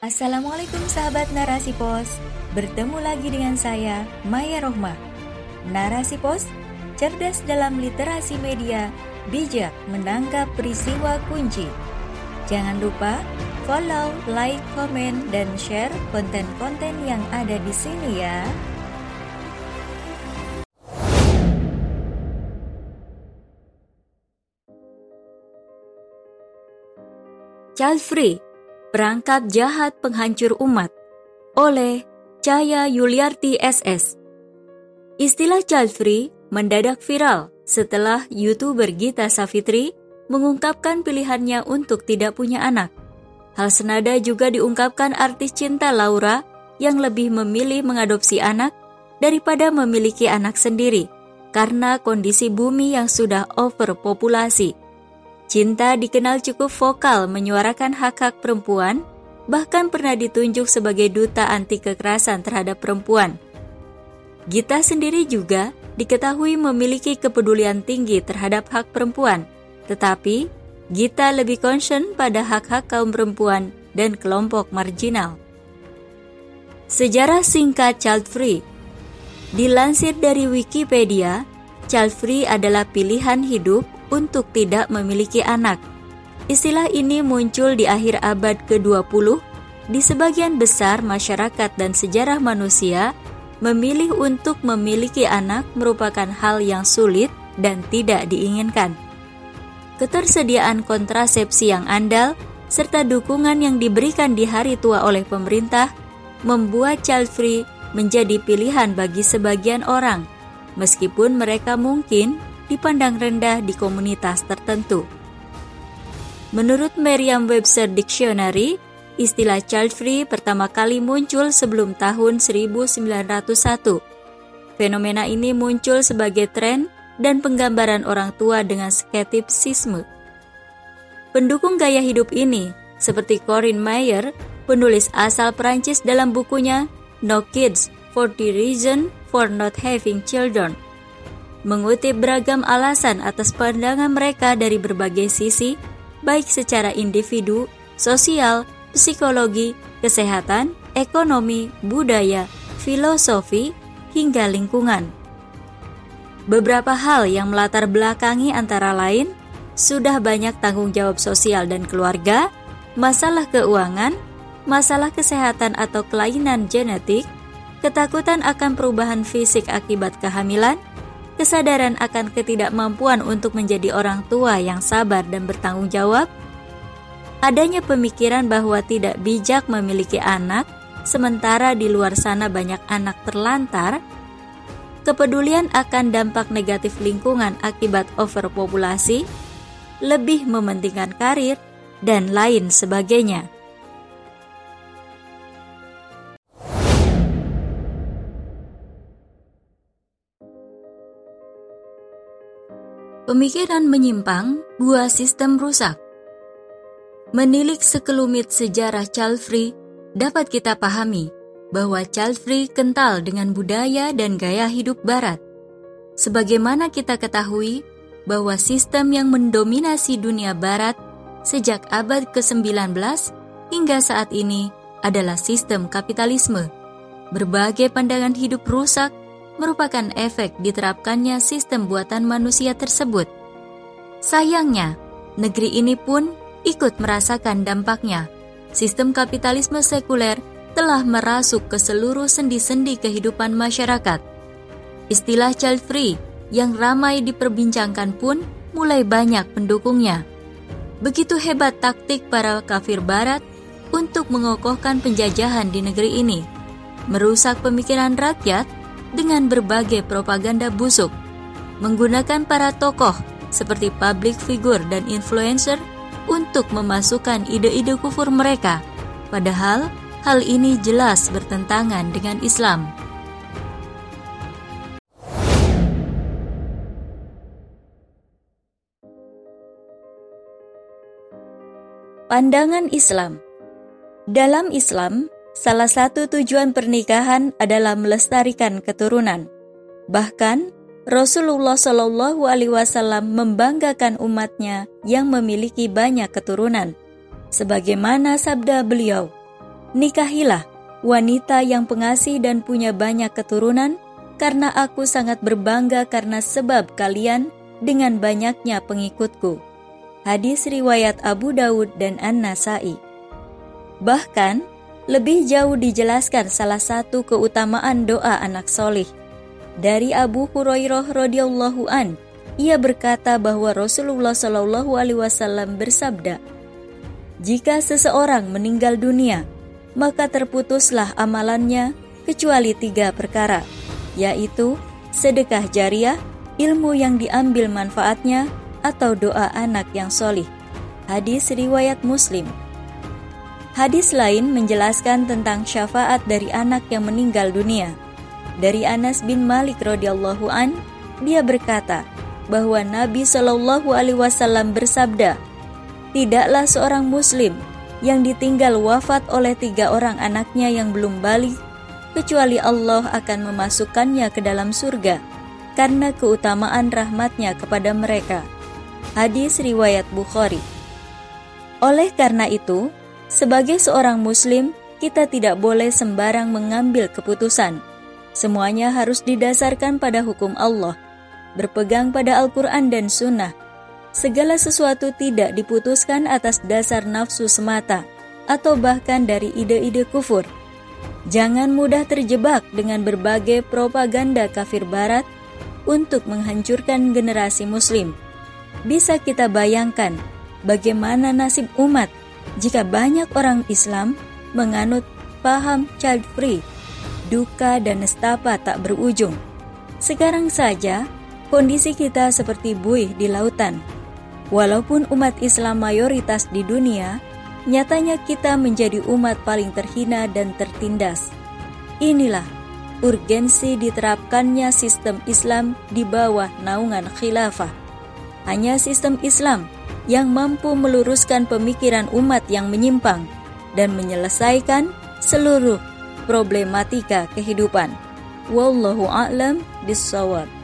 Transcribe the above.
Assalamualaikum sahabat Narasi Pos. Bertemu lagi dengan saya, Maya Rohmah. Narasi Pos, cerdas dalam literasi media, bijak menangkap peristiwa kunci. Jangan lupa follow, like, komen, dan share konten-konten yang ada di sini ya. Child Free Perangkap Jahat Penghancur Umat oleh Caya Yuliarti SS. Istilah child free mendadak viral setelah YouTuber Gita Savitri mengungkapkan pilihannya untuk tidak punya anak. Hal senada juga diungkapkan artis cinta Laura yang lebih memilih mengadopsi anak daripada memiliki anak sendiri karena kondisi bumi yang sudah overpopulasi. Cinta dikenal cukup vokal menyuarakan hak-hak perempuan, bahkan pernah ditunjuk sebagai duta anti kekerasan terhadap perempuan. Gita sendiri juga diketahui memiliki kepedulian tinggi terhadap hak perempuan, tetapi Gita lebih concern pada hak-hak kaum perempuan dan kelompok marginal. Sejarah singkat child free Dilansir dari Wikipedia, child free adalah pilihan hidup untuk tidak memiliki anak. Istilah ini muncul di akhir abad ke-20 di sebagian besar masyarakat dan sejarah manusia memilih untuk memiliki anak merupakan hal yang sulit dan tidak diinginkan. Ketersediaan kontrasepsi yang andal serta dukungan yang diberikan di hari tua oleh pemerintah membuat child free menjadi pilihan bagi sebagian orang, meskipun mereka mungkin dipandang rendah di komunitas tertentu. Menurut Merriam-Webster Dictionary, istilah child free pertama kali muncul sebelum tahun 1901. Fenomena ini muncul sebagai tren dan penggambaran orang tua dengan skeptisisme. Pendukung gaya hidup ini, seperti Corinne Mayer, penulis asal Prancis dalam bukunya No Kids, 40 Reasons for Not Having Children, mengutip beragam alasan atas pandangan mereka dari berbagai sisi, baik secara individu, sosial, psikologi, kesehatan, ekonomi, budaya, filosofi, hingga lingkungan. Beberapa hal yang melatar belakangi antara lain sudah banyak tanggung jawab sosial dan keluarga, masalah keuangan, masalah kesehatan atau kelainan genetik, ketakutan akan perubahan fisik akibat kehamilan, kesadaran akan ketidakmampuan untuk menjadi orang tua yang sabar dan bertanggung jawab, adanya pemikiran bahwa tidak bijak memiliki anak, sementara di luar sana banyak anak terlantar, kepedulian akan dampak negatif lingkungan akibat overpopulasi, lebih mementingkan karir, dan lain sebagainya. Pemikiran menyimpang, buah sistem rusak. Menilik sekelumit sejarah child free, dapat kita pahami bahwa child free kental dengan budaya dan gaya hidup barat. Sebagaimana kita ketahui bahwa sistem yang mendominasi dunia barat sejak abad ke-19 hingga saat ini adalah sistem kapitalisme. Berbagai pandangan hidup rusak merupakan efek diterapkannya sistem buatan manusia tersebut. Sayangnya, negeri ini pun ikut merasakan dampaknya. Sistem kapitalisme sekuler telah merasuk ke seluruh sendi-sendi kehidupan masyarakat. Istilah child free yang ramai diperbincangkan pun mulai banyak pendukungnya. Begitu hebat taktik para kafir barat untuk mengokohkan penjajahan di negeri ini, merusak pemikiran rakyat dengan berbagai propaganda busuk, menggunakan para tokoh seperti public figure dan influencer untuk memasukkan ide-ide kufur mereka, padahal hal ini jelas bertentangan dengan Islam. Pandangan Islam Dalam Islam, Salah satu tujuan pernikahan adalah melestarikan keturunan. Bahkan Rasulullah Shallallahu Alaihi Wasallam membanggakan umatnya yang memiliki banyak keturunan. Sebagaimana sabda beliau, Nikahilah wanita yang pengasih dan punya banyak keturunan, karena aku sangat berbangga karena sebab kalian dengan banyaknya pengikutku. Hadis riwayat Abu Dawud dan An-Nasai. Bahkan, lebih jauh dijelaskan salah satu keutamaan doa anak solih. Dari Abu Hurairah radhiyallahu an, ia berkata bahwa Rasulullah Shallallahu alaihi wasallam bersabda, "Jika seseorang meninggal dunia, maka terputuslah amalannya kecuali tiga perkara, yaitu sedekah jariah, ilmu yang diambil manfaatnya, atau doa anak yang solih. Hadis riwayat Muslim. Hadis lain menjelaskan tentang syafaat dari anak yang meninggal dunia. Dari Anas bin Malik radhiyallahu an, dia berkata bahwa Nabi Shallallahu alaihi wasallam bersabda, "Tidaklah seorang muslim yang ditinggal wafat oleh tiga orang anaknya yang belum balik, kecuali Allah akan memasukkannya ke dalam surga karena keutamaan rahmatnya kepada mereka. Hadis Riwayat Bukhari Oleh karena itu, sebagai seorang muslim, kita tidak boleh sembarang mengambil keputusan. Semuanya harus didasarkan pada hukum Allah, berpegang pada Al-Quran dan Sunnah, segala sesuatu tidak diputuskan atas dasar nafsu semata atau bahkan dari ide-ide kufur. Jangan mudah terjebak dengan berbagai propaganda kafir barat untuk menghancurkan generasi muslim. Bisa kita bayangkan bagaimana nasib umat jika banyak orang Islam menganut paham child free, duka dan nestapa tak berujung. Sekarang saja, kondisi kita seperti buih di lautan Walaupun umat Islam mayoritas di dunia, nyatanya kita menjadi umat paling terhina dan tertindas. Inilah urgensi diterapkannya sistem Islam di bawah naungan khilafah. Hanya sistem Islam yang mampu meluruskan pemikiran umat yang menyimpang dan menyelesaikan seluruh problematika kehidupan. Wallahu a'lam bishawab.